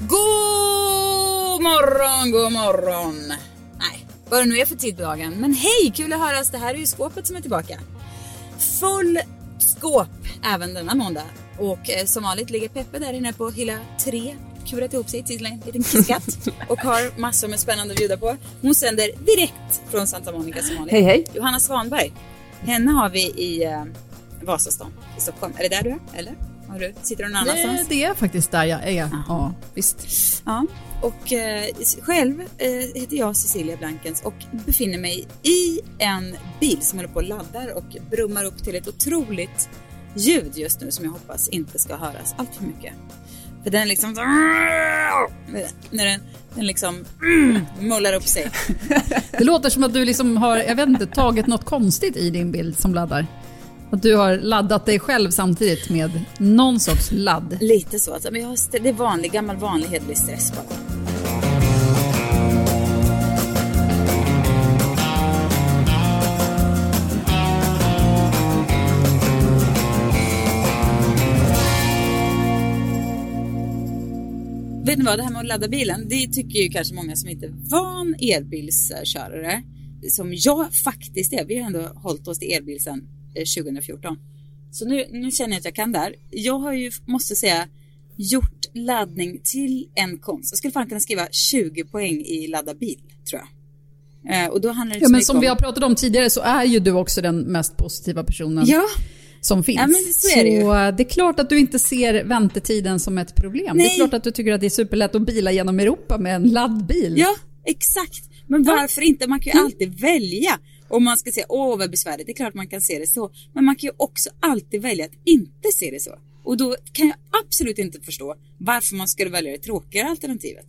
God morgon, god morgon. Nej, vad det nu är för tid på dagen. Men hej, kul att höras. Det här är ju skåpet som är tillbaka. Full skåp även denna måndag. Och eh, som vanligt ligger Peppe där inne på hylla tre kurat ihop sig till en liten kisskatt och har massor med spännande att bjuda på. Hon sänder direkt från Santa Monica som vanligt. Hej, hej. Johanna Svanberg. Henne har vi i eh, Vasastan i Stockholm. Är det där du är? Eller? Har du, sitter du någon annanstans? Det, det är faktiskt där jag är. Ja, visst. Ja, och eh, själv eh, heter jag Cecilia Blankens och befinner mig i en bil som håller på och laddar och brummar upp till ett otroligt ljud just nu som jag hoppas inte ska höras allt för mycket. För den liksom... När den, den liksom mullar upp sig. Det låter som att du liksom har, jag vet inte, tagit något konstigt i din bild som laddar. Att du har laddat dig själv samtidigt med någon sorts ladd. Lite så. Alltså. Men jag har, det är vanlig, gammal vanlig hederlig stress bara. Vet ni vad, det här med att ladda bilen, det tycker ju kanske många som inte är van elbilskörare, som jag faktiskt är. Vi har ändå hållit oss till elbil sedan 2014. Så nu, nu känner jag att jag kan där. Jag har ju, måste säga, gjort laddning till en konst. Jag skulle fan kunna skriva 20 poäng i ladda bil, tror jag. Eh, och då handlar det Ja, men som om... vi har pratat om tidigare så är ju du också den mest positiva personen Ja, som finns. Ja, men så är det ju. Så det är klart att du inte ser väntetiden som ett problem. Det Nej. är klart att du tycker att det är superlätt att bila genom Europa med en laddbil. Ja, exakt. Men varför inte? Man kan ju alltid välja. Om man ska säga åh vad besvärligt, det är klart man kan se det så. Men man kan ju också alltid välja att inte se det så. Och då kan jag absolut inte förstå varför man skulle välja det tråkigare alternativet.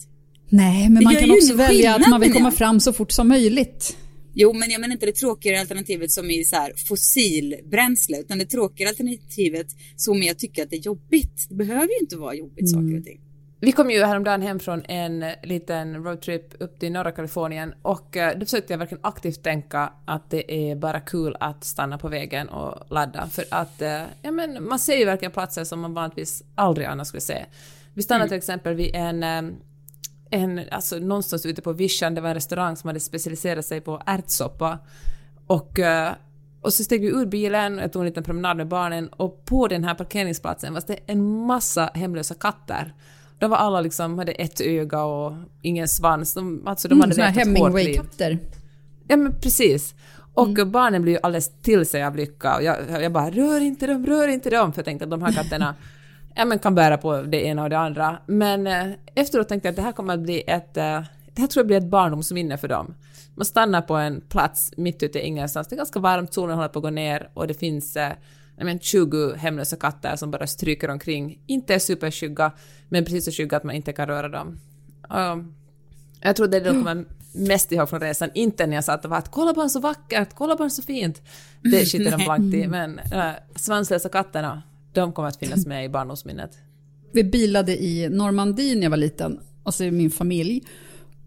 Nej, men man kan också välja att man vill komma fram så fort som möjligt. Jo, men jag menar inte det tråkigare alternativet som i så här fossilbränsle, utan det tråkigare alternativet som jag tycker att det är jobbigt. Det behöver ju inte vara jobbigt saker och ting. Vi kom ju häromdagen hem från en liten roadtrip upp till norra Kalifornien och eh, då försökte jag verkligen aktivt tänka att det är bara kul att stanna på vägen och ladda för att eh, ja, men man ser ju verkligen platser som man vanligtvis aldrig annars skulle se. Vi stannade till exempel vid en eh, en, alltså någonstans ute på vischan, det var en restaurang som hade specialiserat sig på ärtsoppa. Och, och så steg vi ur bilen, jag tog en liten promenad med barnen och på den här parkeringsplatsen var det en massa hemlösa katter. De var alla liksom, hade ett öga och ingen svans. De, alltså de Mm, hade levt ett. Hemingway-katter. Ja men precis. Och barnen blir ju alldeles till sig av lycka och jag, jag bara rör inte dem, rör inte dem för jag tänkte att de här katterna ja, men kan bära på det ena och det andra. Men eh, efteråt tänkte jag att det här kommer att bli ett, eh, det här tror jag blir ett barndomsminne för dem. Man stannar på en plats mitt ute i ingenstans, det är ganska varmt, solen håller på att gå ner och det finns eh, men, 20 hemlösa katter som bara stryker omkring. Inte är superskygga, men precis så skygga att man inte kan röra dem. Och jag tror det är det de kommer mest ihåg från resan, inte när jag sa att det var att kolla bara så vackert, kolla bara så fint. Det skiter de blankt i, men äh, svanslösa katterna, de kommer att finnas med i barndomsminnet. Vi bilade i Normandie när jag var liten, alltså min familj.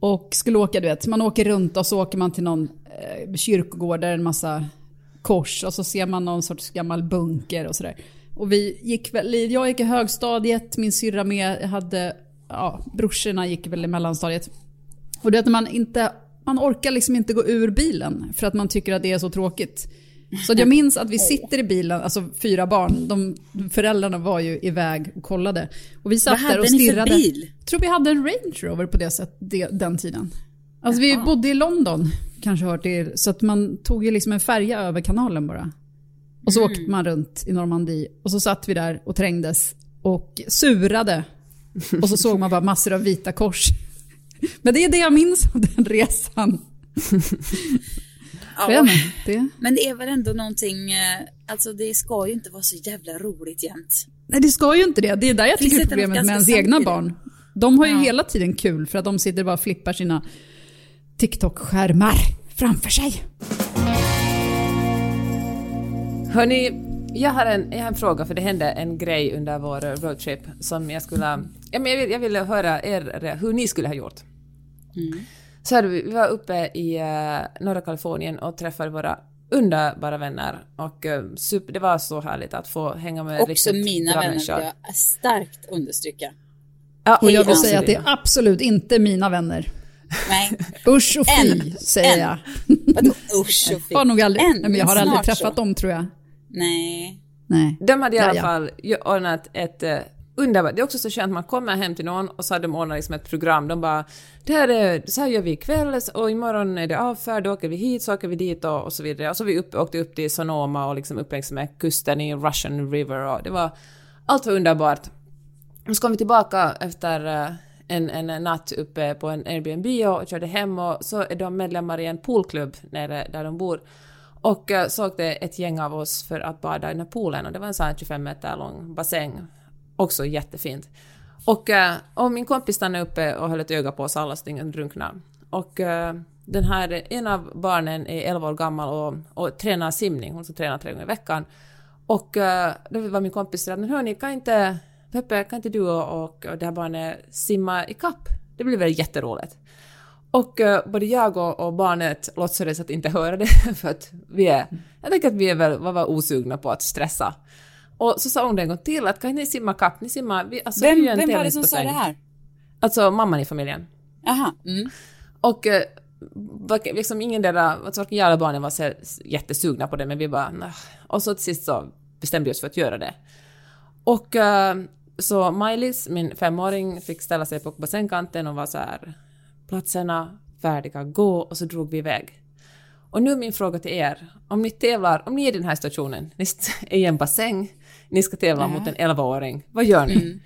Och skulle åka, du vet, man åker runt och så åker man till någon eh, kyrkogård där en massa kors och så ser man någon sorts gammal bunker och sådär. Och vi gick väl, jag gick i högstadiet, min syrra med, hade, ja, brorsorna gick väl i mellanstadiet. Och det är att man inte, man orkar liksom inte gå ur bilen för att man tycker att det är så tråkigt. Så jag minns att vi sitter i bilen, alltså fyra barn, de, föräldrarna var ju iväg och kollade. Och vi satt Vad där hade och ni för stirrade. bil? Jag tror vi hade en Range Rover på det sättet, det, den tiden. Alltså vi Jaha. bodde i London, kanske hört det, så att man tog ju liksom en färja över kanalen bara. Och så åkte man runt i Normandie och så satt vi där och trängdes och surade. Och så såg man bara massor av vita kors. Men det är det jag minns av den resan. Ja. Det, Men det är väl ändå någonting, eh, alltså det ska ju inte vara så jävla roligt jämt. Nej, det ska ju inte det. Det är där jag tycker problemet med ens egna barn. De har ju Ja. hela tiden kul för att de sitter bara och flippar sina TikTok-skärmar framför sig. Hörni, jag har, en, jag har en fråga för det hände en grej under vår roadtrip som jag skulle... Ja, men jag, vill, jag ville höra er, hur ni skulle ha gjort. Så hade vi, vi var uppe i eh, norra Kalifornien och träffade våra underbara vänner och eh, super, det var så härligt att få hänga med Också riktigt mina bra vänner människor. vill jag starkt understryka. Ja, Och jag vill säga att det är absolut inte mina vänner. Nej, Usch och fy, En. säger En. jag. vadå usch och fy. Har nog aldrig, En, nej, men jag har aldrig träffat så. dem tror jag. Nej. Nej. De hade i alla Ja, ja. fall ordnat ett uh, underbart... Det är också så skönt, man kommer hem till någon och så har de ordnat liksom ett program. De bara det här är, så här gör vi ikväll och imorgon är det avfärd, då åker vi hit, så åker vi dit och, och så vidare. Och så vi upp, åkte upp till Sonoma och liksom upp längs med kusten i Russian River och det var... Allt var underbart. Och så kom vi tillbaka efter eh, en, en natt uppe på en Airbnb och körde hem och så är de medlemmar i en poolklubb nere där de bor. Och eh, såg så åkte ett gäng av oss för att bada i den här poolen och det var en sån här 25 meter lång bassäng. Också jättefint. Och, eh, och min kompis stannade uppe och höll ett öga på oss alla så att ingen drunknade. Och eh, den här, en av barnen är 11 år gammal och, och tränar simning, hon ska träna tre gånger i veckan. Och då var min kompis sådär, men hörni, kan inte, Peppe, kan inte du och, och, och det här barnet simma i kapp? Det blir väl jätteroligt. Och uh, både jag och, och barnet låtsades att inte höra det, för att vi är, jag tänker att vi är väl, var, var osugna på att stressa. Och så sa hon det en gång till, att kan ni simma kapp? Ni simmar, vi, alltså, Vem, vi vem var det som sa det här? Alltså mamman i familjen. Jaha. Mm. Och varken- liksom ingen där, alltså varken jag eller barnen var så jättesugna på det, men vi bara "Nah." Och så till sist så bestämde vi oss för att göra det. Och eh, så Maj-Lis, min femåring, fick ställa sig på bassängkanten och var så här platserna färdiga, gå och så drog vi iväg. Och nu min fråga till er, om ni tävlar, om ni är i den här situationen, ni är i en bassäng, ni ska tävla mot en 11-åring, vad gör ni?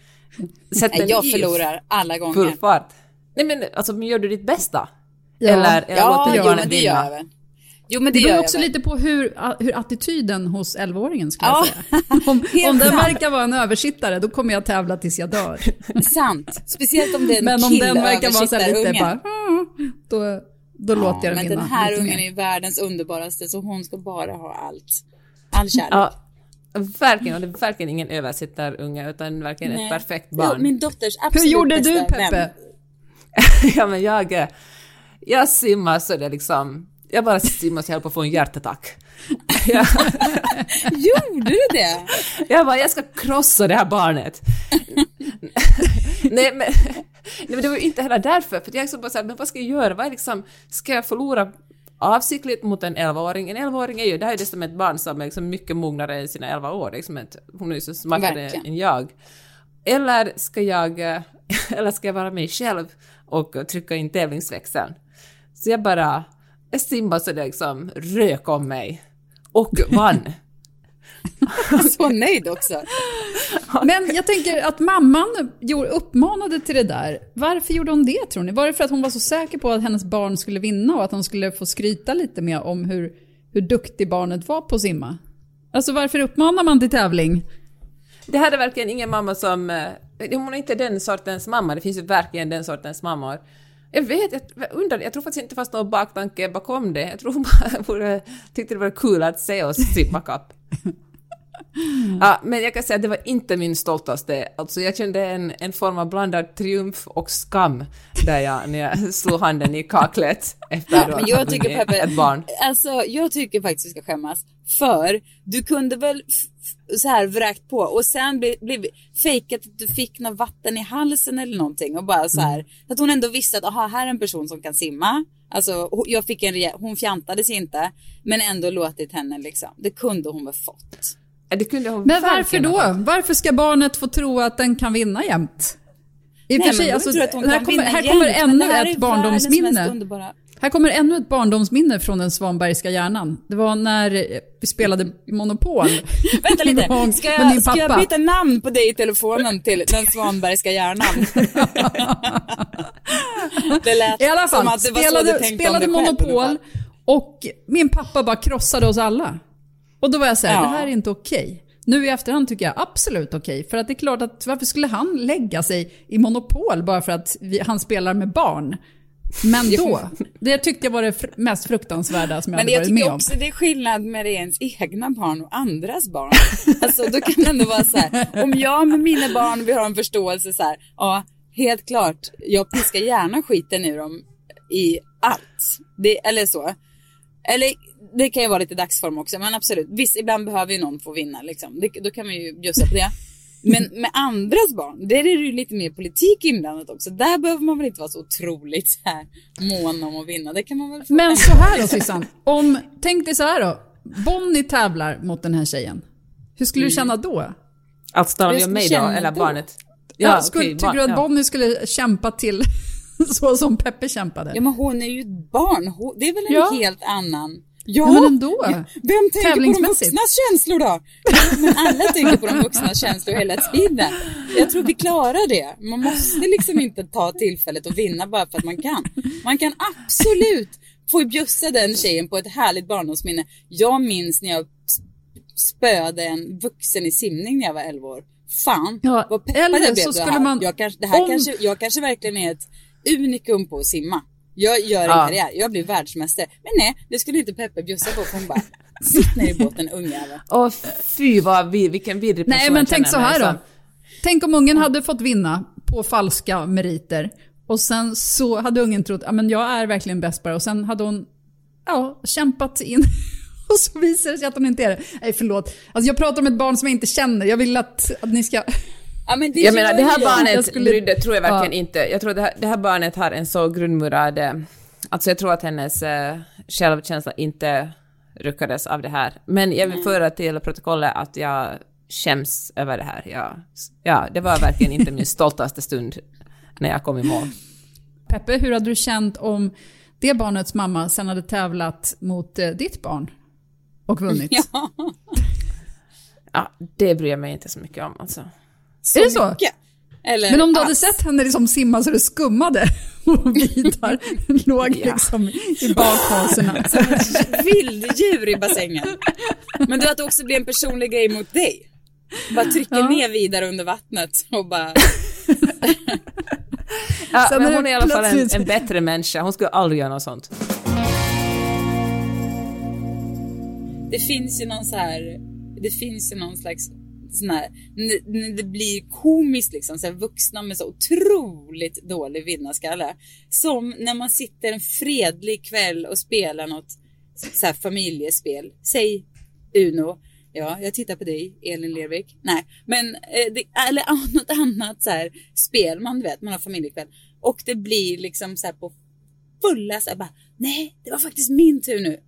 Sätter Nej, Jag förlorar alla gånger. full fart? Nej men alltså, men gör du ditt bästa? Ja. Eller, eller Ja, låter du barnen men det gör jag vinna? Jo, men det, beror också lite på hur, hur attityden hos 11-åringen skulle Ja, jag säga. Om, om den sant. verkar vara en översittare, då kommer jag tävla tills jag dör. Sant. Speciellt om det är en Men om den verkar vara så här lite bara, "Mm", då, då låter jag den Men vinna. den här ungen är världens underbaraste, så hon ska bara ha allt. All kärlek. Ja, verkligen. Och det är verkligen ingen översittarunge, utan verkligen Nej. ett perfekt Ja, barn. min dotters Hur absolut gjorde bästa du. Peppe? ja, men jag, jag simmar så det liksom... Jag bara så jag höll på att få en hjärtattack. jag, Gjorde du det? jag bara, jag ska krossa det här barnet. nej, men, nej, men det var ju inte heller därför, för jag så bara såhär, men vad ska jag göra? Vad är liksom, ska jag förlora avsiktligt mot en 11-åring? En 11-åring är ju, det här är ju som ett barn som är liksom mycket mognare än sina 11 år, liksom ett, hon är ju så smartare än jag. Eller ska jag, eh, eller ska jag vara mig själv och trycka in tävlingsväxeln? Så jag bara, jag simmade så det liksom rök om mig. Och vann. Så nöjd också. Men jag tänker att mamman gjorde- uppmanade till det där. Varför gjorde hon det tror ni? Var det för att hon var så säker på att hennes barn skulle vinna och att hon skulle få skryta lite mer om hur, hur duktig barnet var på att simma? Alltså varför uppmanar man till tävling? Det här är verkligen ingen mamma som... eh, Hon är inte den sortens mamma, det finns ju verkligen den sortens mammor. Jag vet, jag undrar, jag tror faktiskt inte det fanns någon baktanke bakom det. Jag tror bara tyckte det var kul att se oss simma kapp. Ja, men jag kan säga att det var inte min stoltaste. Alltså jag kände en, en form av blandad triumf och skam där jag, när jag slog handen i kaklet efter då Men jag tycker vunnit Peppe, ett barn. alltså jag tycker faktiskt vi ska skämmas. För du kunde väl så här vräkt på och sen blev bli, fejkat att du fick något vatten i halsen eller någonting och bara så här. Mm. Att hon ändå visste att aha, här är en person som kan simma. Alltså jag fick en hon fjantades inte. Men ändå låtit henne liksom. Det kunde hon väl fått. Det kunde hon Men varför då? ha fått. Varför ska barnet få tro att den kan vinna jämt? I Nej, för sig, alltså, här kommer, här kommer ännu ett barndomsminne. Här kommer ännu ett barndomsminne från den Svanbergska hjärnan. Det var när vi spelade Monopol. Vänta lite, ska jag, ska jag byta namn på dig i telefonen till den Svanbergska hjärnan? det lät I alla som fall, att det var så spelade, du tänkte spelade om dig själv Monopol och min pappa bara krossade oss alla. Och då var jag så här, Ja. det här är inte okej. Nu i efterhand tycker jag absolut okej. För att det är klart att varför skulle han lägga sig i monopol bara för att vi, han spelar med barn? Men då, det tyckte jag var det mest fruktansvärda som jag Men hade jag varit med tycker om. också det är skillnad med ens egna barn och andras barn. Alltså då kan det ändå vara så här, om jag med mina barn vi har en förståelse så här, ja, helt klart, jag piskar gärna skiten ur dem i allt. Det, eller så. Eller det kan ju vara lite dagsform också, men absolut. Visst, ibland behöver ju någon få vinna liksom. Det, då kan man ju bjussa på det. Men med andras barn, där är det ju lite mer politik inblandat också. Där behöver man väl inte vara så otroligt så här mån om att vinna. Det kan man väl få Men så här då Sissan, om, tänk dig så här då. Bonnie tävlar mot den här tjejen. Hur skulle du känna då? Om skulle mig då, eller då. barnet? Ja, skulle, okej, tycker du att ja. Bonnie skulle kämpa till så som Peppe kämpade? Ja men hon är ju ett barn, hon, det är väl en Ja. helt annan... Ja, men ändå. Vem tänker på de vuxnas känslor då? Men alla tänker på de vuxnas känslor hela tiden. Jag tror vi klarar det. Man måste liksom inte ta tillfället och vinna bara för att man kan. Man kan absolut få bjussa den tjejen på ett härligt barndomsminne. Jag minns när jag spöade en vuxen i simning när jag var 11 år. Fan, Ja, vad peppad jag blev så det skulle här. man- Jag kanske, det här om- kanske, jag kanske verkligen är ett unikum på att simma. Jag gör en Ja. karriär, jag blir världsmästare. Men nej, det skulle inte Peppe bjussa på hon bara, sitt ner i båten ungjävel. Åh fy vad vid, vilken vidrig person Nej men tänk så här då. Tänk om ungen hade fått vinna på falska meriter och sen så hade ungen trott att jag är verkligen bäst på det och sen hade hon ja, kämpat in och så visar det sig att hon inte är det. Nej förlåt. Alltså jag pratar om ett barn som jag inte känner. Jag vill att, att ni ska... Ja, men det Jag menar det här jag. barnet Jag skulle- brydde tror jag verkligen Ja. inte. Jag tror det här, det här barnet har en så grundmurad... eh, Alltså jag tror att hennes eh, självkänsla inte ruckades av det här. Men jag vill föra till protokollet att jag skäms över det här. Jag, ja, det var verkligen inte min stoltaste stund när jag kom i mål. Peppe, hur hade du känt om det barnets mamma sen hade tävlat mot eh, ditt barn och vunnit? Ja, Ja, det bryr jag mig inte så mycket om alltså. Så Är det så? mycket. Eller Men om du hade alls. sett henne liksom simma så det skummade och Vidar låg liksom i bakhasorna. vilddjur i bassängen. Men du att det också blir en personlig grej mot dig. Bara trycker Ja. ner vidare under vattnet och bara... Ja, Sen men hon är i alla fall en, en bättre människa. Hon skulle aldrig göra något sånt. Det finns ju någon så här... Det finns ju någon slags sån här... När, det blir komiskt liksom, så här, vuxna med så otroligt dålig vinnarskalle. Som när man sitter en fredlig kväll och spelar något så här familjespel. Säg Uno. Ja, jag tittar på dig, Elin Lervik. Nej, men eh, det, eller ah, något annat så här spel. Man vet, man har familjekväll. Och det blir liksom så här på fulla så här bara, nej, det var faktiskt min tur nu.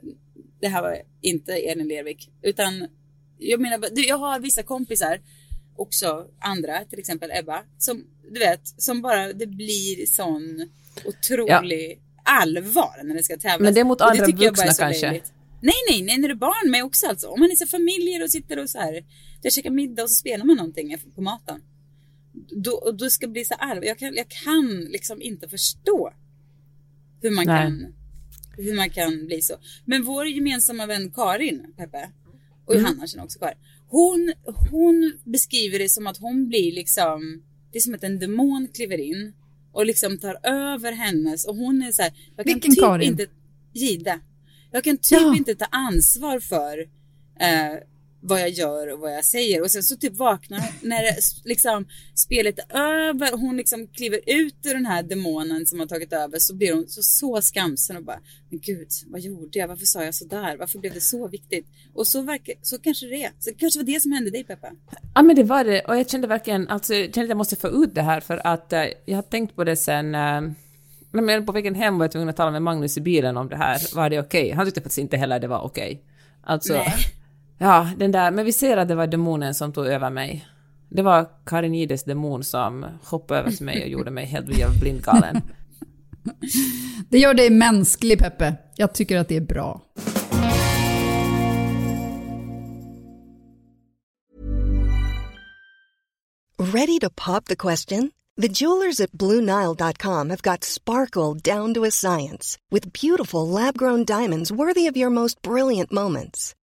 Det här var inte Elin Lervik, utan jag menar, jag har vissa kompisar, också andra, till exempel Ebba, som du vet, som bara, det blir sån otrolig allvar när det ska tävlas. Men det är mot andra vuxna kanske? löjligt. Nej, nej, nej, när det är barn med också alltså. Om man är så familjer och sitter och så här, jag käkar middag och så spelar man någonting på maten. Då, och då ska bli så allvar. Jag kan, jag kan liksom inte förstå hur man Nej. kan hur man kan bli så. Men vår gemensamma vän Karin, Peppe, och Mm. Johanna känner också Karin. Hon, hon beskriver det som att hon blir liksom, det är som att en demon kliver in och liksom tar över hennes och hon är så här, jag kan Vilken typ Karin? inte, Gide. Jag kan typ Ja. inte ta ansvar för eh, vad jag gör och vad jag säger. Och sen så typ vaknar hon när det, liksom, spelet är över och hon liksom kliver ut ur den här demonen som har tagit över så blir hon så, så skamsen och bara Men gud, vad gjorde jag? Varför sa jag så där? Varför blev det så viktigt? Och så, verkar, så kanske det är. Så kanske var det som hände dig Peppa. Ja men det var det och jag kände verkligen, alltså jag kände att jag måste få ut det här för att eh, jag har tänkt på det sen eh, Nej, men på vägen hem var jag tvungen att tala med Magnus i bilen om det här. Var det okej? Han tyckte faktiskt inte heller det var okej. Alltså, Nej. Ja, den där, men vi ser att det var demonen som tog över mig. Det var Karinides demon som hoppade över till mig och gjorde mig helt jävla blindgalen. Det gör dig mänsklig Peppe. Jag tycker att det är bra. Ready to pop the question? The jewelers at BlueNile.com have got sparkle down to a science with beautiful lab grown diamonds worthy of your most brilliant moments.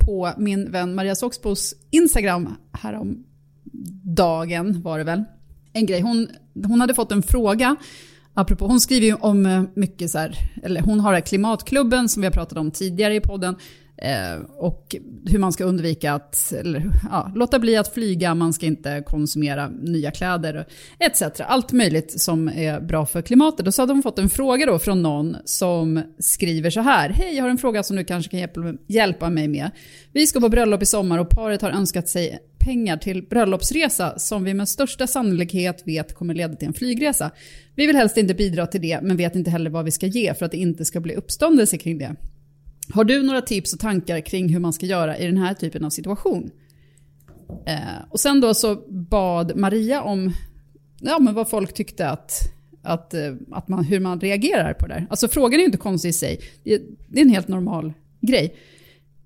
på min vän Maria Soxbos Instagram härom dagen var det väl. En grej, hon, hon hade fått en fråga Apropå, hon skriver ju om eh, mycket så här, eller hon har klimatklubben som vi har pratat om tidigare i podden. Eh, och hur man ska undvika att, eller ja, låta bli att flyga, man ska inte konsumera nya kläder etc. Allt möjligt som är bra för klimatet. Och så hade hon fått en fråga då från någon som skriver så här. Hej, jag har en fråga som du kanske kan hjälpa mig med. Vi ska på bröllop i sommar och paret har önskat sig pengar till bröllopsresa som vi med största sannolikhet vet kommer leda till en flygresa. Vi vill helst inte bidra till det men vet inte heller vad vi ska ge för att det inte ska bli uppståndelse kring det. Har du några tips och tankar kring hur man ska göra i den här typen av situation? Eh, och sen då så bad Maria om ja, men vad folk tyckte att, att, eh, att man, hur man reagerar på det där. Alltså frågan är ju inte konstig i sig, det är, det är en helt normal grej.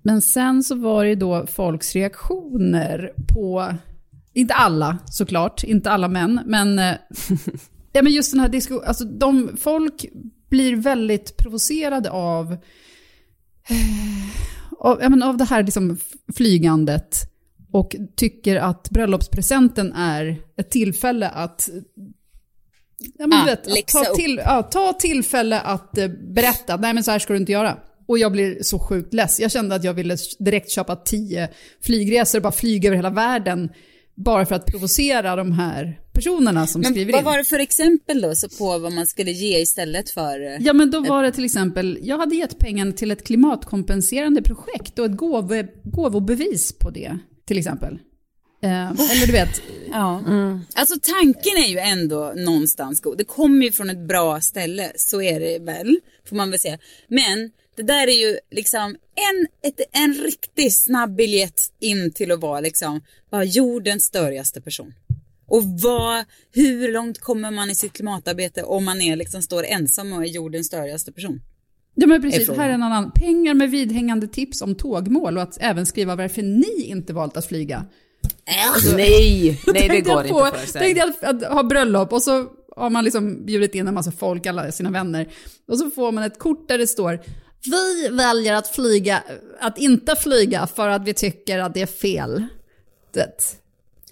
Men sen så var det då folks reaktioner på, inte alla såklart, inte alla män, men, eh, ja, men just den här diskussionen, alltså de, folk blir väldigt provocerade av av, men av det här liksom flygandet och tycker att bröllopspresenten är ett tillfälle att Ja, men ah, vet, att ta, till, ja, ta tillfälle att eh, berätta, nej men så här ska du inte göra. Och jag blir så sjukt less. Jag kände att jag ville direkt köpa tio flygresor och bara flyga över hela världen bara för att provocera de här personerna som men skriver in. Vad var det för exempel då så på vad man skulle ge istället för? Eh, ja men då var det till exempel, jag hade gett pengarna till ett klimatkompenserande projekt och ett gåvo, gåvobevis på det till exempel. Eh, eller du vet. ja. Mm. Alltså tanken är ju ändå någonstans god. Det kommer ju från ett bra ställe, så är det väl, får man väl säga. Men det där är ju liksom en, ett, en riktigt snabb biljett in till att vara liksom bara jordens störigaste person. Och vad, hur långt kommer man i sitt klimatarbete om man är, liksom, står ensam och är jordens störigaste person? Ja men precis, här är en annan. Pengar med vidhängande tips om tågmål och att även skriva varför ni inte valt att flyga. Alltså, nej, nej det går på, inte för sig. Tänkte jag att, att ha bröllop och så har man liksom bjudit in en massa folk, alla sina vänner. Och så får man ett kort där det står vi väljer att flyga, att inte flyga för att vi tycker att det är fel. Det.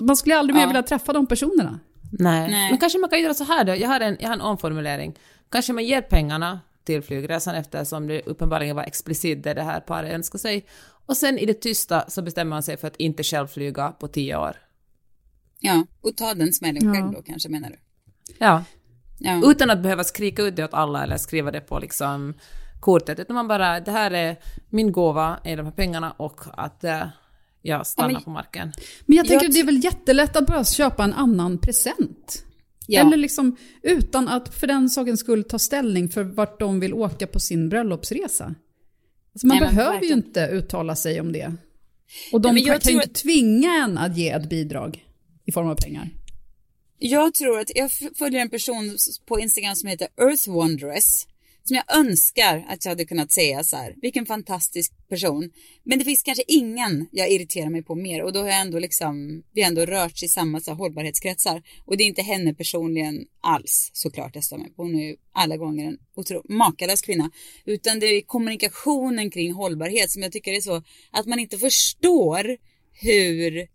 Man skulle aldrig mer ja. vilja träffa de personerna. Nej. Nej. men kanske man kan göra så här då. Jag har en, jag har en omformulering. Kanske man ger pengarna till flygresan eftersom det uppenbarligen var explicit det det här paret önskade sig. Och sen i det tysta så bestämmer man sig för att inte själv flyga på tio år. Ja, och ta den smällen ja. själv då kanske menar du? Ja. ja. Utan att behöva skrika ut det åt alla eller skriva det på liksom kortet, utan man bara, det här är min gåva, är de här pengarna och att eh, jag stannar ja, men, på marken. Men jag tänker, jag... det är väl jättelätt att bara köpa en annan present? Ja. Eller liksom utan att för den sakens skull ta ställning för vart de vill åka på sin bröllopsresa. Alltså man Nej, behöver ju inte uttala sig om det. Och de Nej, kan, kan ju inte tvinga en att ge ett bidrag i form av pengar. Jag tror att jag följer en person på Instagram som heter Earth Wondress som jag önskar att jag hade kunnat säga så här, vilken fantastisk person. Men det finns kanske ingen jag irriterar mig på mer och då har jag ändå liksom, vi har ändå rört sig i samma så här, hållbarhetskretsar. Och det är inte henne personligen alls såklart jag står mig på. Hon är ju alla gånger en otro, makalös kvinna. Utan det är kommunikationen kring hållbarhet som jag tycker är så att man inte förstår hur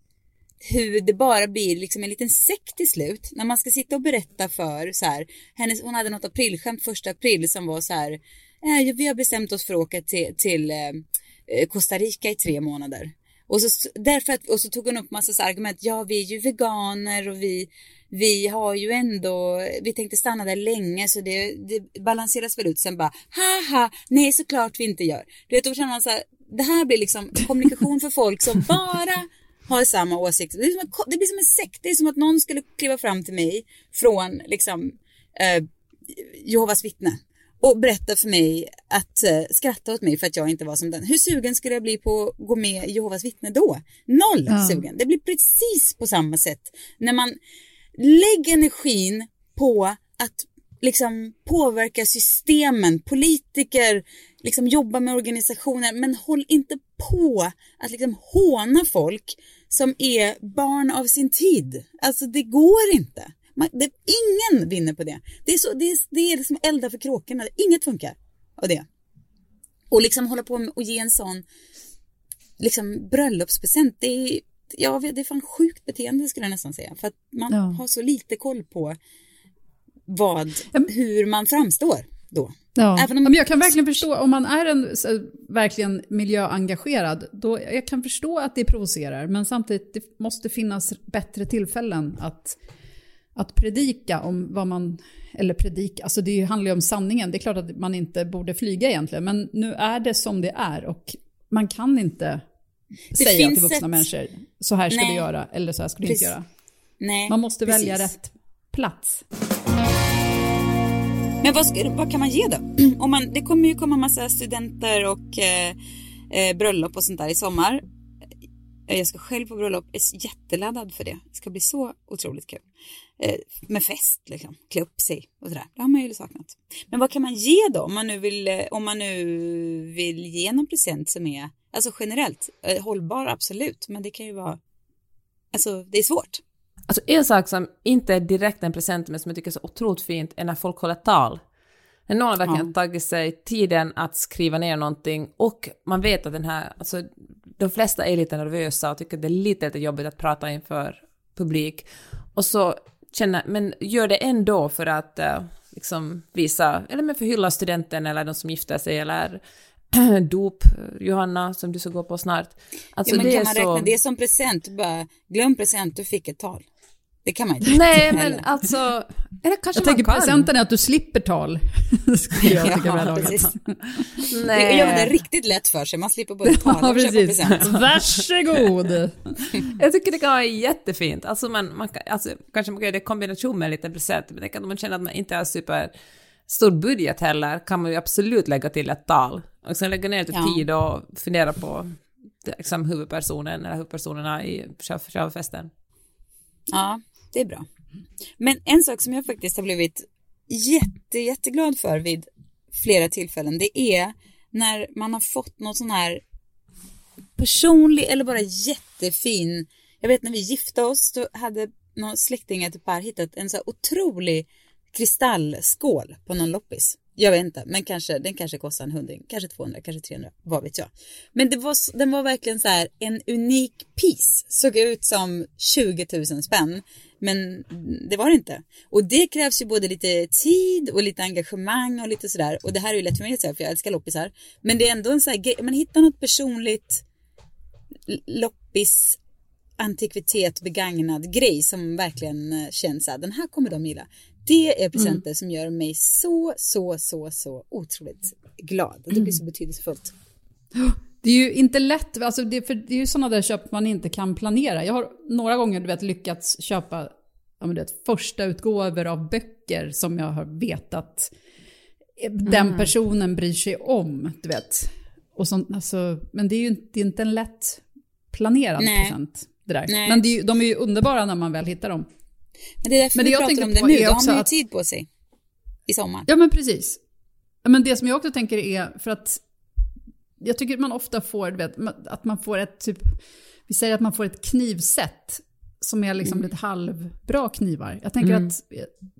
hur det bara blir liksom en liten säck till slut. När man ska sitta och berätta för så här. Hennes, hon hade något aprilskämt första april som var så här. Eh, vi har bestämt oss för att åka till, till eh, Costa Rica i tre månader. Och så, därför att, och så tog hon upp massa så argument. Ja, vi är ju veganer och vi, vi har ju ändå, vi tänkte stanna där länge så det, det balanseras väl ut. Sen bara, haha, nej såklart vi inte gör. Du vet, då känner man så här, det här blir liksom kommunikation för folk som bara har samma åsikt. Det, blir som, det blir som en sekt. Det är som att någon skulle kliva fram till mig från liksom eh, Jehovas vittne och berätta för mig att eh, skratta åt mig för att jag inte var som den. Hur sugen skulle jag bli på att gå med i Jehovas vittne då? Noll ja. sugen. Det blir precis på samma sätt när man lägger energin på att liksom påverka systemen, politiker, liksom jobba med organisationer, men håll inte på att liksom håna folk som är barn av sin tid. Alltså det går inte. Man, det, ingen vinner på det. Det är, så, det, är, det är liksom elda för kråkorna. Inget funkar av det. Och liksom hålla på med och ge en sån liksom bröllopspresent. Det är, ja, det är fan sjukt beteende skulle jag nästan säga. För att man ja. har så lite koll på vad, hur man framstår då. Ja. Även om... Men jag kan verkligen förstå, om man är en verkligen miljöengagerad, då jag kan förstå att det provocerar, men samtidigt det måste finnas bättre tillfällen att, att predika om vad man, eller predika, alltså det handlar ju om sanningen, det är klart att man inte borde flyga egentligen, men nu är det som det är och man kan inte det säga till vuxna ett... människor, så här ska Nej. du göra, eller så här ska du Precis. inte göra. Nej, man måste Precis. välja rätt plats. Men vad, ska, vad kan man ge då? Om man, det kommer ju komma massa studenter och eh, eh, bröllop och sånt där i sommar. Eh, jag ska själv på bröllop, är jätteladdad för det. Det ska bli så otroligt kul. Eh, med fest liksom, klä upp sig och sådär. Det har man ju saknat. Men vad kan man ge då om man nu vill, eh, om man nu vill ge någon present som är, alltså generellt, hållbar absolut, men det kan ju vara, alltså det är svårt. Alltså en sak som inte är direkt en present men som jag tycker är så otroligt fint är när folk håller tal. När någon har verkligen ja. tagit sig tiden att skriva ner någonting och man vet att den här, alltså de flesta är lite nervösa och tycker att det är lite, lite jobbigt att prata inför publik. Och så känner, men gör det ändå för att uh, liksom visa, eller men förhylla studenten eller de som gifter sig eller dop, Johanna, som du ska gå på snart. Alltså ja, men det kan man så... räkna det som present? Bara, glöm present, du fick ett tal. Det kan man inte. Nej, men alltså... Eller kanske jag tänker kan. presenten är att du slipper tal. skulle jag tycka ja, precis. Nej. Gör man det riktigt lätt för sig, man slipper både tala ja, och köpa present. Varsågod. jag tycker det kan vara jättefint. Alltså, man, man kan, alltså, kanske man kan göra det i kombination med en liten present, men det kan, om man känner att man inte har super stor budget heller, kan man ju absolut lägga till ett tal. Och sen lägga ner lite ja. tid och fundera på liksom, huvudpersonen eller huvudpersonerna i själva festen. Ja, det är bra. Men en sak som jag faktiskt har blivit jätte, jätteglad för vid flera tillfällen, det är när man har fått någon sån här personlig eller bara jättefin, jag vet när vi gifte oss, då hade någon släkting, ett par, hittat en så här otrolig kristallskål på någon loppis. Jag vet inte, men kanske, den kanske kostar en hundring, kanske 200, kanske 300, vad vet jag. Men det var, den var verkligen så här en unik piece, såg ut som 20 000 spänn, men det var det inte. Och det krävs ju både lite tid och lite engagemang och lite sådär. Och det här är ju lätt för mig att säga, för jag älskar loppisar. Men det är ändå en sån här man hittar något personligt loppis antikvitet begagnad grej som verkligen eh, känns här, den här kommer de gilla. Det är presenter mm. som gör mig så, så, så, så otroligt glad. Det blir så betydelsefullt. Det är ju inte lätt, alltså det, för det är ju sådana där köp man inte kan planera. Jag har några gånger du vet, lyckats köpa ja, men vet, första utgåvor av böcker som jag har vetat den mm. personen bryr sig om. Du vet. Och sånt, alltså, men det är ju det är inte en lätt planerad Nej. present. Det där. Nej. Men det är, de är ju underbara när man väl hittar dem. Men det är därför men det vi pratar om det nu, då har man ju tid på sig i sommar. Ja men precis. Men det som jag också tänker är, för att jag tycker man ofta får, vet, att man får ett typ, vi säger att man får ett knivset som är liksom mm. lite halvbra knivar. Jag tänker mm. att,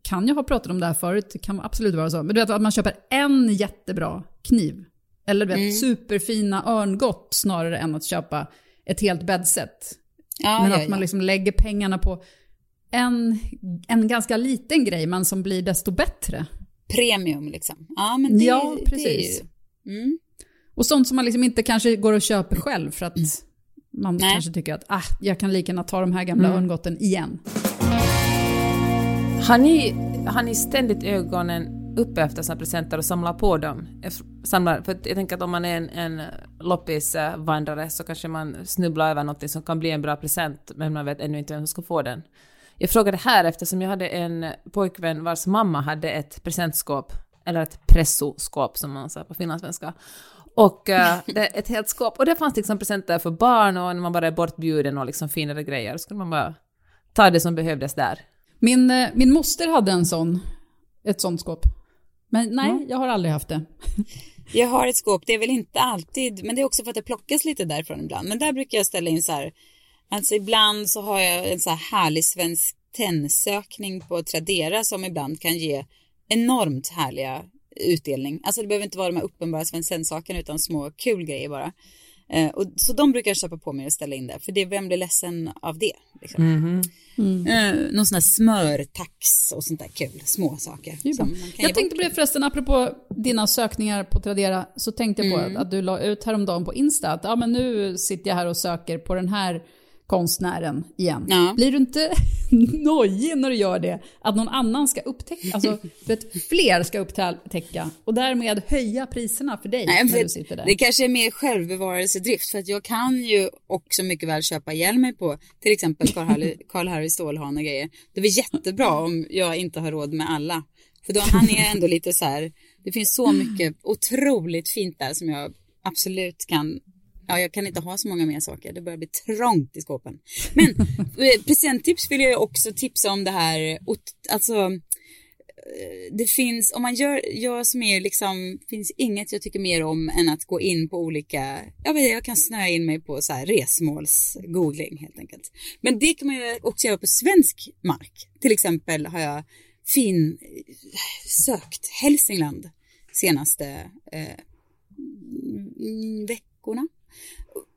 kan jag ha pratat om det här förut? Det kan absolut vara så. Men du vet att man köper en jättebra kniv. Eller du vet, mm. superfina örngott snarare än att köpa ett helt bäddset. Ja, men ja, att man liksom lägger pengarna på en, en ganska liten grej, men som blir desto bättre. Premium liksom. Ja, men det, ja, precis. Det ju, mm. Och sånt som man liksom inte kanske går och köper själv för att Man Nej. kanske tycker att ah, jag kan lika gärna ta de här gamla Mm. örngotten igen. Har ni, har ni ständigt ögonen uppe efter såna presenter och samlar på dem? Eff- Samlar, för jag tänker att om man är en, en loppisvandrare så kanske man snubblar över något som kan bli en bra present men man vet ännu inte vem som ska få den. Jag frågade här eftersom jag hade en pojkvän vars mamma hade ett presentskåp, eller ett pressoskåp som man säger på finlandssvenska. Och det, ett helt skåp, och det fanns liksom presenter för barn och när man bara är bortbjuden och liksom finare grejer, så skulle man bara ta det som behövdes där. Min, eh, min moster hade en sån, ett sånt skåp. Men nej, jag har aldrig haft det. Jag har ett skåp, det är väl inte alltid, men det är också för att det plockas lite därifrån ibland. Men där brukar jag ställa in så här, alltså ibland så har jag en så här härlig svensk tennsökning på Tradera som ibland kan ge enormt härliga utdelning. Alltså det behöver inte vara de här uppenbara Svenskt Tenn-sakerna utan små kul grejer bara. Eh, och, så de brukar jag köpa på mig och ställa in där, för det, vem blir ledsen av det? Liksom. Eh, någon sån här smörtax och sånt där kul, små saker. Det Jag tänkte på det förresten, apropå dina sökningar på Tradera, så tänkte jag på Mm. att, att du la ut häromdagen på Insta att ja, men nu sitter jag här och söker på den här konstnären igen. Ja. Blir du inte nojig när du gör det? Att någon annan ska upptäcka, alltså vet, fler ska upptäcka och därmed höja priserna för dig Nej, när du sitter där. Det kanske är mer självbevarelsedrift för att jag kan ju också mycket väl köpa ihjäl mig på till exempel Karl-Harry Karl Stålhane och grejer. Det är väl jättebra om jag inte har råd med alla. För då han är ändå lite så här, det finns så mycket otroligt fint där som jag absolut kan Ja, jag kan inte ha så många mer saker. Det börjar bli trångt i skåpen. Men eh, presenttips vill jag också tipsa om det här, alltså det finns, om man gör, jag som är liksom, finns inget jag tycker mer om än att gå in på olika, jag vet jag kan snöa in mig på så här resmålsgoogling helt enkelt. Men det kan man ju också göra på svensk mark. Till exempel har jag fin sökt Hälsingland senaste eh, mm.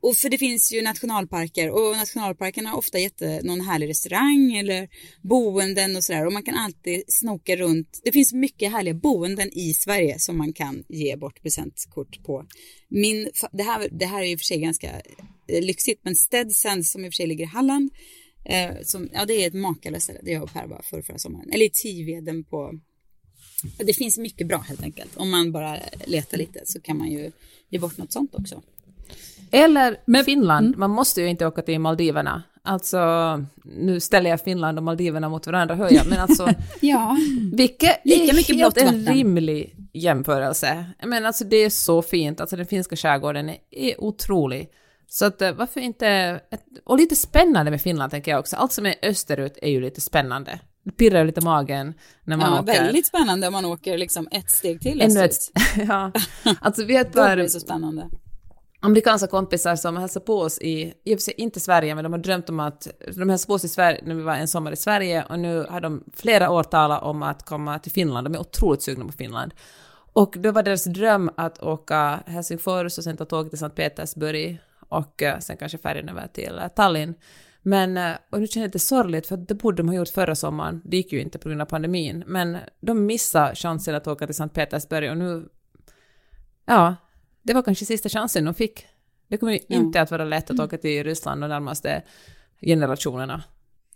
Och för det finns ju nationalparker och nationalparkerna har ofta gett eh, någon härlig restaurang eller boenden och sådär och man kan alltid snoka runt. Det finns mycket härliga boenden i Sverige som man kan ge bort presentkort på. Min, det, här, det här är ju för sig ganska eh, lyxigt men Stedsans som i och för sig ligger i Halland eh, som, ja det är ett makalöst ställe, det jag och Per var för förra sommaren. Eller i Tiveden på det finns mycket bra helt enkelt. Om man bara letar lite så kan man ju ge bort något sånt också. Eller Finland, man måste ju inte åka till Maldiverna. Alltså, nu ställer jag Finland och Maldiverna mot varandra hör jag, men alltså, Ja, vilket Lika är mycket helt blått en rimlig jämförelse. Men alltså det är så fint, alltså den finska skärgården är, är otrolig. Så att eh, varför inte, och lite spännande med Finland tänker jag också, allt som är österut är ju lite spännande. Det pirrar lite i magen när man ja åker. väldigt spännande om man åker liksom ett steg till Ännu ett, österut. ja. Alltså vi har ett blir par det så spännande amerikanska kompisar som hälsar på oss i, i och för sig inte Sverige, men de har drömt om att, de hälsade på oss i Sverige när vi var en sommar i Sverige och nu har de flera år talat om att komma till Finland, de är otroligt sugna på Finland. Och då var deras dröm att åka Helsingfors och sen ta tåget till Sankt Petersburg och eh, sen kanske färjan över till eh, Tallinn. Men, eh, och nu känner jag lite sorgligt för det borde de ha gjort förra sommaren, det gick ju inte på grund av pandemin, men de missade chansen att åka till Sankt Petersburg och nu, ja, det var kanske sista chansen de fick. Det kommer ju Ja. inte att vara lätt att åka till Ryssland de närmaste generationerna.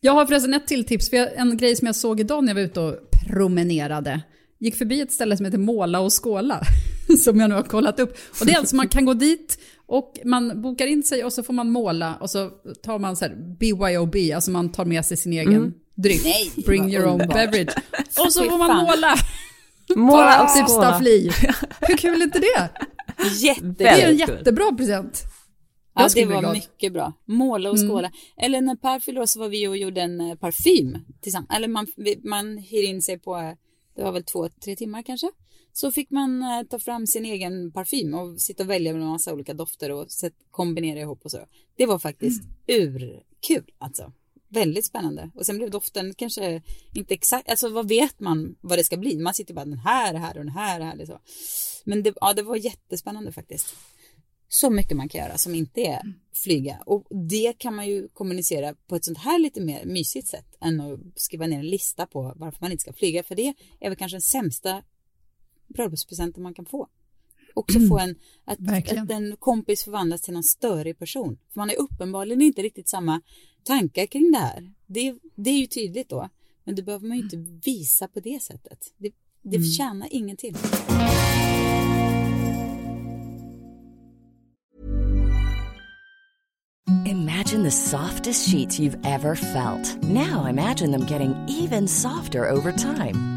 Jag har förresten ett till tips, för en grej som jag såg idag när jag var ute och promenerade. Gick förbi ett ställe som heter Måla och skåla, som jag nu har kollat upp. Och det är alltså man kan gå dit och man bokar in sig och så får man måla och så tar man så här BYOB, alltså man tar med sig sin egen dryck. Nej, Bring your own beverage. Och så får man måla. Måla och typ skåla. Hur kul är inte det? Jätte, Det är en jättebra present. ja, det var glad. mycket bra. Måla och skåla. Eller när Per år så var vi och gjorde en eh, parfym tillsammans. Eller man, man hyr in sig på, eh, det var väl två, tre timmar kanske. Så fick man eh, ta fram sin egen parfym och sitta och välja mellan en massa olika dofter och kombinera ihop och så. Det var faktiskt urkul alltså. Väldigt spännande. Och sen blev doften kanske inte exakt, alltså vad vet man vad det ska bli? Man sitter bara den här är här och den här är här. Så. Men det, ja, det var jättespännande faktiskt. Så mycket man kan göra som inte är flyga. Och det kan man ju kommunicera på ett sånt här lite mer mysigt sätt än att skriva ner en lista på varför man inte ska flyga. För det är väl kanske den sämsta bröllopspresenten man kan få. också få en, att, att en kompis förvandlas till någon störig person. För man har uppenbarligen inte riktigt samma tankar kring det här. Det, det är ju tydligt då. Men det behöver man ju inte visa på det sättet. Det, det tjänar ingenting. Imagine the softest sheets you've ever felt. Now imagine them getting even softer over time.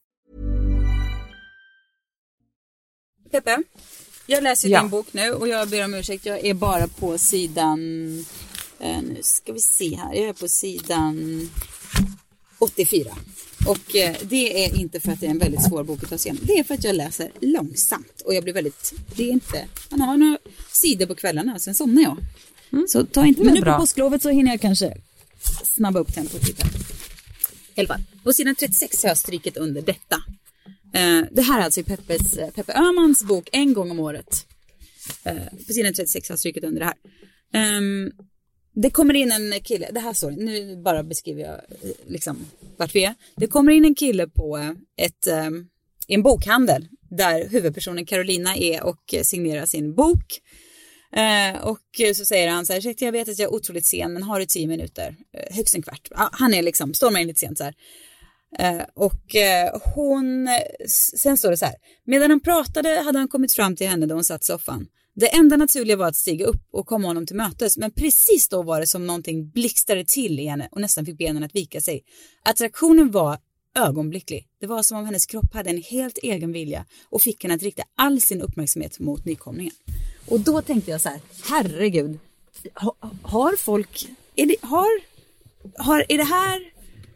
Peppe, jag läser Ja. din bok nu och jag ber om ursäkt. Jag är bara på sidan... Eh, nu ska vi se här. Jag är på sidan 84. Och eh, det är inte för att det är en väldigt svår bok att ta sig igenom. Det är för att jag läser långsamt. Och jag blir väldigt... Det är inte... Man har några sidor på kvällarna och sen somnar jag. Så ta inte... Men nu bra. på påsklovet så hinner jag kanske snabba upp tempot lite. I alla fall. På sidan 36 har jag strykit under detta. Eh, det här är alltså i Peppes, eh, Peppe Öhmans bok En gång om året. Eh, på sidan 36 har stryket under det här. Ehm, det kommer in en kille, det här står nu bara beskriver jag eh, liksom vart vi är. Det kommer in en kille på eh, ett, eh, i en bokhandel där huvudpersonen Carolina är och signerar sin bok. Eh, och så säger han så här, ursäkta jag vet att jag är otroligt sen men har du tio minuter? Eh, högst en kvart. Ja, han är liksom, stormar in lite sent så här. Eh, och eh, hon, sen står det så här, medan han pratade hade han kommit fram till henne då hon satt i soffan. Det enda naturliga var att stiga upp och komma honom till mötes, men precis då var det som någonting blixtrade till i henne och nästan fick benen att vika sig. Attraktionen var ögonblicklig. Det var som om hennes kropp hade en helt egen vilja och fick henne att rikta all sin uppmärksamhet mot nykomlingen. Och då tänkte jag så här, herregud, har folk, är det, har, har, är det här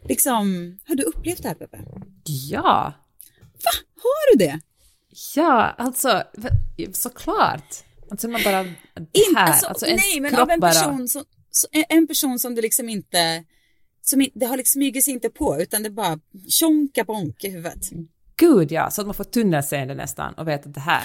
liksom, har du upplevt det här Peppe? Ja. Har du det? Ja, alltså såklart. Alltså man bara... Det här, alltså, alltså nej, men av en bara... person, som, så- en- person som du liksom inte, som det har liksom smugit sig inte på utan det bara tjonka bonk i huvudet. Gud ja, så att man får tunnelseende nästan och vet att det här.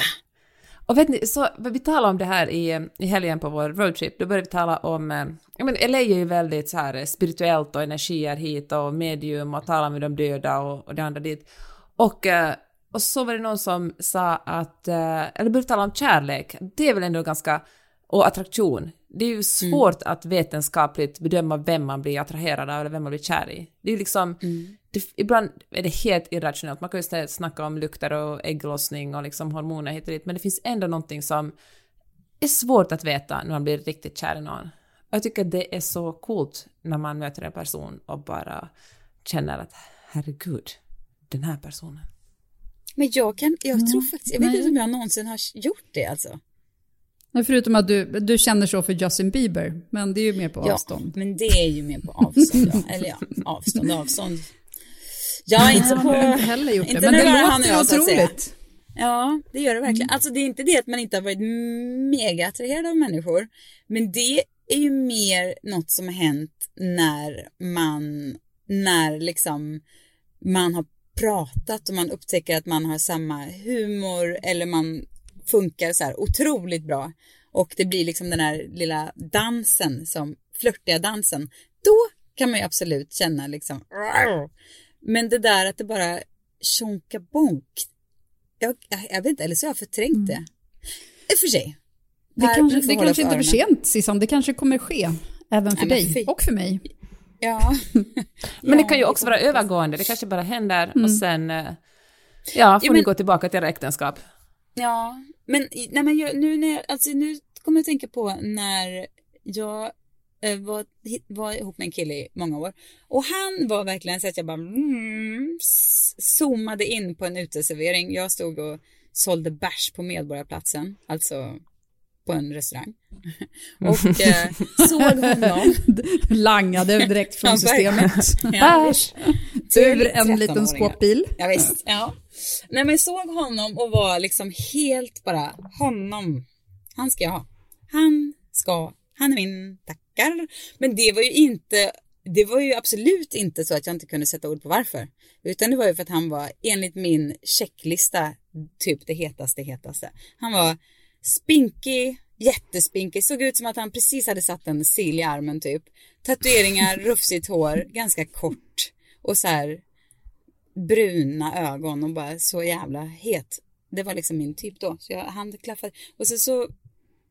Och vet ni, så vi talade om det här i, i helgen på vår roadtrip, då började vi tala om, eh, ja men LA är ju väldigt så här spirituellt och energier hit och medium och tala med de döda och, och det andra dit. Och, eh, och så var det någon som sa att, eh, eller började tala om kärlek, det är väl ändå ganska, och attraktion. Det är ju svårt att vetenskapligt bedöma vem man blir attraherad av eller vem man blir kär i. Det är ju liksom, det, ibland är det helt irrationellt. Man kan ju istället snacka om lukter och ägglossning och liksom hormoner hit och dit, men det finns ändå någonting som är svårt att veta när man blir riktigt kär i någon. Jag tycker det är så coolt när man möter en person och bara känner att herregud, den här personen. Men jag kan, jag tror faktiskt, jag vet nej. inte om jag någonsin har gjort det alltså. Nej, Förutom att du, du känner så för Justin Bieber, men det är ju mer på Ja, avstånd. men det är ju mer på avstånd. Ja. Eller ja, avstånd, avstånd. Jag inte så på... har inte heller gjort det, inte men det bara han och låter jag, otroligt. Ja, det gör det verkligen. Alltså det är inte det att man inte har varit mega attraherad av människor. Men det är ju mer något som har hänt när man, när liksom man har pratat och man upptäcker att man har samma humor eller man funkar så här otroligt bra. Och det blir liksom den här lilla dansen, som flörtiga dansen. Då kan man ju absolut känna liksom Men det där att det bara tjonka bonk. Jag, jag, jag vet inte, eller så har jag förträngt det. I och för sig. Det Per, kanske, det kanske inte är för sent Sissan, det kanske kommer ske. Även för Nej, dig och för mig. Ja. Men det Ja, kan ju också vara övergående, det kanske bara händer och sen eh, ja, får ni men- gå tillbaka till era äktenskap. Ja, men, nej, men jag, nu, när jag, alltså, nu kommer att tänka på när jag var, var ihop med en kille i många år. Och han var verkligen så att jag bara mm, zoomade in på en uteservering. Jag stod och sålde bärs på Medborgarplatsen, alltså på en restaurang. Och eh, såg honom. Langade direkt från systemet. Bärs. Ur en liten 13-åringar. skåpbil. Ja, visst. Ja. Nej men såg honom och var liksom helt bara honom. Han ska jag ha. Han ska, han är min, tackar. Men det var ju inte, det var ju absolut inte så att jag inte kunde sätta ord på varför. Utan det var ju för att han var enligt min checklista typ det hetaste hetaste. Han var spinkig, jättespinkig, såg ut som att han precis hade satt en sil i armen typ. Tatueringar, rufsigt hår, ganska kort och så här bruna ögon och bara så jävla het. Det var liksom min typ då. Så jag handklaffade. Och så, så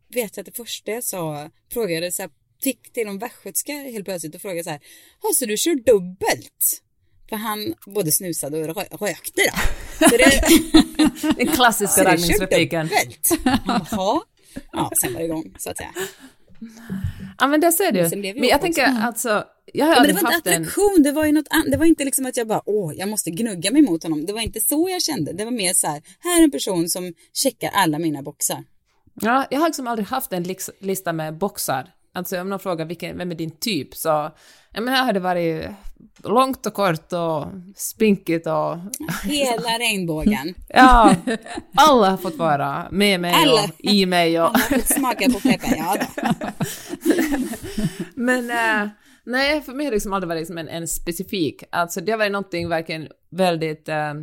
vet jag att det första jag sa, frågade så här, fick till en västgötska helt plötsligt och frågade så här, så du kör dubbelt? För han både snusade och rö- rökte då. Så det, Den klassiska raggningsrepliken. Jaha. Ja, sen var det igång så att säga. Ja men det ser du. Men jag tänker också. alltså, jag har Ja, men det var inte haft en... attraktion, det var ju något annat. Det var inte liksom att jag bara, åh, jag måste gnugga mig mot honom. Det var inte så jag kände. Det var mer så här, här är en person som checkar alla mina boxar. Ja, jag har liksom aldrig haft en lista med boxar. Alltså om någon frågar vilken, vem är din typ så, jag menar här har det varit långt och kort och spinkigt och Hela regnbågen. ja, alla har fått vara med mig Alla. och i mig och Alla har fått smaka på peppar, ja då. Men eh, nej, för mig har det liksom aldrig varit liksom en, en specifik, alltså det har varit någonting verkligen väldigt eh,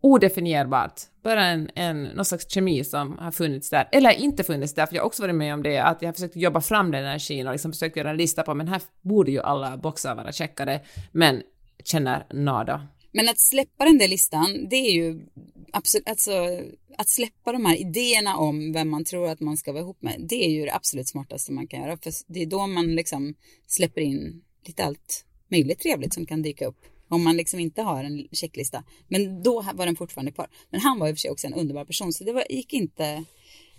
odefinierbart. Bara en, en, någon slags kemi som har funnits där, eller inte funnits där, för jag har också varit med om det, att jag har försökt jobba fram den energin och liksom försökt göra en lista på, men här borde ju alla boxar vara checkade, men känner nada. Men att släppa den där listan, det är ju absolut, alltså att släppa de här idéerna om vem man tror att man ska vara ihop med, det är ju det absolut smartaste man kan göra. För det är då man liksom släpper in lite allt möjligt trevligt som kan dyka upp. Om man liksom inte har en checklista. Men då var den fortfarande kvar. Men han var i och för sig också en underbar person, så det var, gick inte,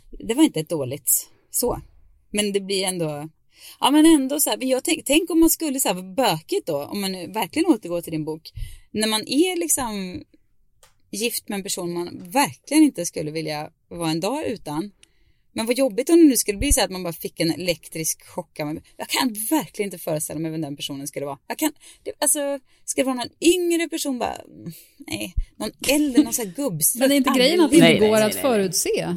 det var inte ett dåligt så. Men det blir ändå, ja men ändå så här, jag tänk, tänk om man skulle så här bökigt då, om man nu verkligen återgår till din bok. När man är liksom gift med en person man verkligen inte skulle vilja vara en dag utan. Men vad jobbigt om det nu skulle bli så att man bara fick en elektrisk chock. Jag kan verkligen inte föreställa mig vem den personen skulle vara. Jag kan, det, alltså, ska det vara någon yngre person bara, mm, nej, någon äldre, någon sån här gubbstrutt. Men det är inte grejen att det inte går nej, att nej. förutse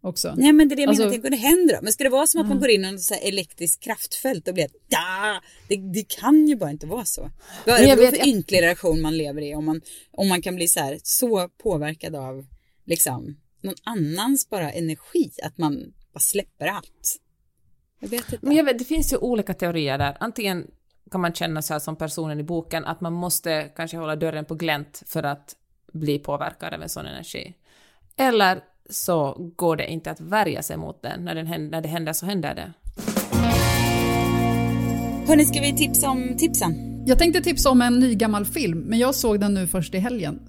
också? Nej men det är det jag Alltså- menar, tänk om det händer då. Men ska det vara som att man går in i en så här elektrisk kraftfält och blir ja, det, det kan ju bara inte vara så. Vad är det för ynklig relation man lever i om man, om man kan bli så här så påverkad av liksom någon annans bara energi att man bara släpper allt. Jag vet inte. Men jag vet, det finns ju olika teorier där. Antingen kan man känna så här som personen i boken, att man måste kanske hålla dörren på glänt för att bli påverkad av en sån energi. Eller så går det inte att värja sig mot den. När, den händer, när det händer så händer det. Hörni, ska vi tipsa om tipsen? Jag tänkte tipsa om en ny gammal film, men jag såg den nu först i helgen.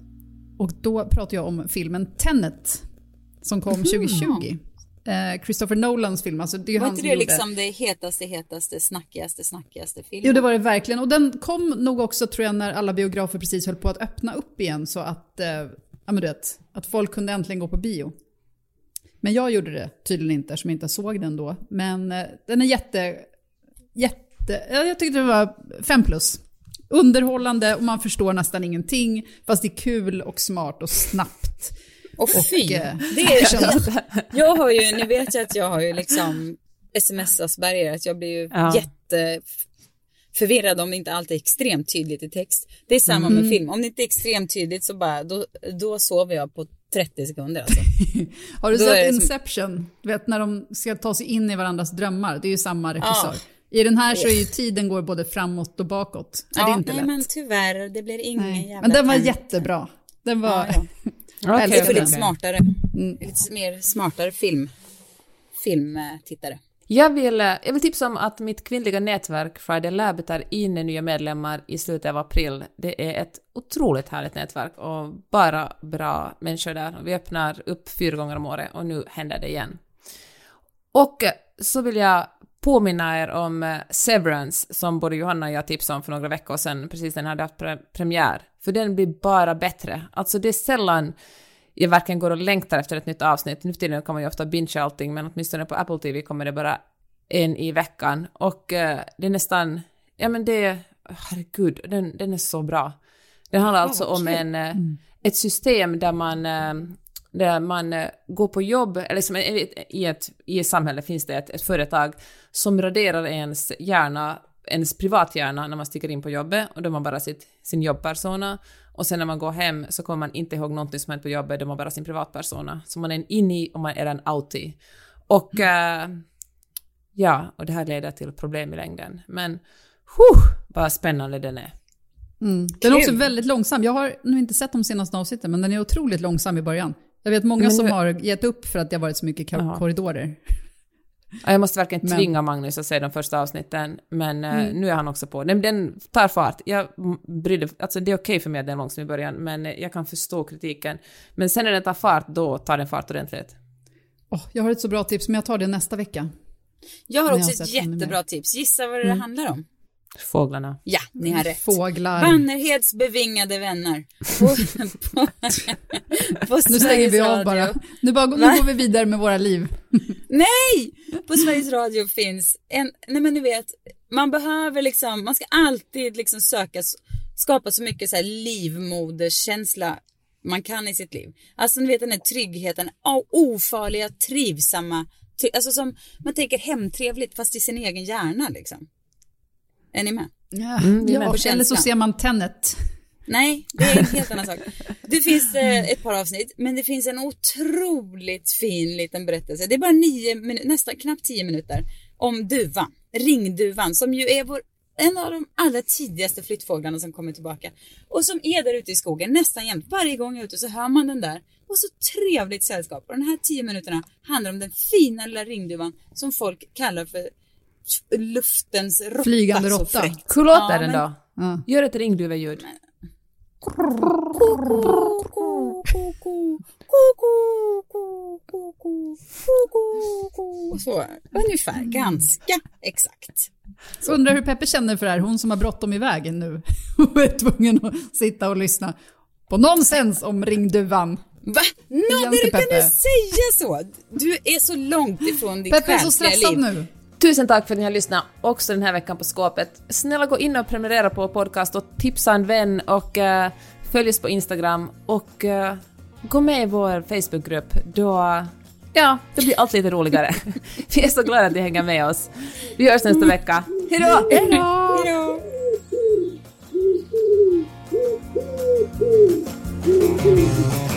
Och då pratar jag om filmen Tenet, som kom 2020. Eh, Christopher Nolans film, alltså det är Var han inte det gjorde... liksom det hetaste, hetaste, snackigaste, snackigaste filmen? Jo, det var det verkligen. Och den kom nog också, tror jag, när alla biografer precis höll på att öppna upp igen, så att, eh, ja, men du vet, att folk kunde äntligen gå på bio. Men jag gjorde det tydligen inte, eftersom jag inte såg den då. Men eh, den är jätte, jätte, ja, jag tyckte det var fem plus. Underhållande och man förstår nästan ingenting, fast det är kul och smart och snabbt. Och fy, det är, jag har ju, nu vet jag att jag har ju liksom sms-asperger, att jag blir ju Ja. jätte förvirrad om det inte alltid är extremt tydligt i text. Det är samma Mm. med film, om det inte är extremt tydligt så bara, då, då sover jag på 30 sekunder alltså. Har du Då sett det som- Inception? Du vet när de ska ta sig in i varandras drömmar, det är ju samma regissör. Ja. I den här så är ju tiden går både framåt och bakåt. Ja, det är inte nej lätt. men tyvärr, det blir ingen Nej. jävla Men den var Tenet. jättebra. Den var... Ja, ja. Är älskar för lite smartare, Mm. lite mer smartare film, filmtittare. Jag vill, eh, jag vill tipsa om att mitt kvinnliga nätverk Friday Lab tar in nya medlemmar i slutet av april. Det är ett otroligt härligt nätverk och bara bra människor där. Vi öppnar upp fyra gånger om året och nu händer det igen. Och eh, så vill jag påminna er om eh, Severance som både Johanna och jag tipsade om för några veckor sedan, precis när den hade haft pre premiär. För den blir bara bättre. Alltså det är sällan jag verkligen går och längtar efter ett nytt avsnitt. Nu för tiden kan man ju ofta binge allting, men åtminstone på Apple TV kommer det bara en i veckan. Och uh, det är nästan, ja men det, herregud, den, den är så bra. Det handlar alltså om en, uh, ett system där man uh, där man går på jobb, eller som i ett, i ett samhälle finns det ett, ett företag som raderar ens hjärna, ens privathjärna när man sticker in på jobbet och då har man bara sitt, sin jobbpersona och sen när man går hem så kommer man inte ihåg någonting som hänt på jobbet, då har man bara sin privatpersona. Så man är en inni och man är en outi. Och mm. äh, ja, och det här leder till problem i längden. Men huh, vad spännande den är. Mm. Den är också väldigt långsam. Jag har nu inte sett de senaste avsnitten, men den är otroligt långsam i början. Jag vet många nu... som har gett upp för att det har varit så mycket korridorer. Ja, jag måste verkligen men... tvinga Magnus att se de första avsnitten, men eh, mm. nu är han också på. Den, den tar fart. Jag brydde, alltså det är okej okay för mig att den är långsam i början, men eh, jag kan förstå kritiken. Men sen när den tar fart, då tar den fart ordentligt. Oh, jag har ett så bra tips, men jag tar det nästa vecka. Jag har också ett jättebra tips. Gissa vad det mm. handlar om? Fåglarna. Ja, ni har rätt. Fåglar. Vannerheds bevingade vänner. På, på, på nu stänger vi av bara. Nu, bara, nu går vi vidare med våra liv. nej! På Sveriges Radio finns en, nej men du vet, man behöver liksom, man ska alltid liksom söka, skapa så mycket så här livmoderskänsla man kan i sitt liv. Alltså ni vet den här tryggheten, ofarliga, trivsamma, alltså som man tänker hemtrevligt fast i sin egen hjärna liksom. Är ni med? Ja, mm, ja eller så ser man Tenet. Nej, det är en helt annan sak. Det finns eh, ett par avsnitt, men det finns en otroligt fin liten berättelse. Det är bara nio minuter, nästan knappt tio minuter, om duvan, ringduvan, som ju är vår, en av de allra tidigaste flyttfåglarna som kommer tillbaka. Och som är där ute i skogen nästan jämt. Varje gång jag är ute så hör man den där. Och så trevligt sällskap. Och de här tio minuterna handlar om den fina lilla ringduvan som folk kallar för luftens råtta. Flygande råtta. Hur låter ja, den då? Ja. Gör ett ringduveljud. Så, ungefär, ganska exakt. Så. Undrar hur Peppe känner för det här, hon som har bråttom iväg nu och är tvungen att sitta och lyssna på nonsens om ringduvan. Va? Nådde du kunde säga så? Du är så långt ifrån ditt Peppe är så stressad liv. nu. Tusen tack för att ni har lyssnat också den här veckan på Skåpet. Snälla gå in och prenumerera på podcast och tipsa en vän och uh, följ oss på Instagram och uh, gå med i vår Facebookgrupp. Då, ja, det blir allt lite roligare. Vi är så glada att ni hänger med oss. Vi hörs nästa vecka. Hejdå! Hej då! Thank you.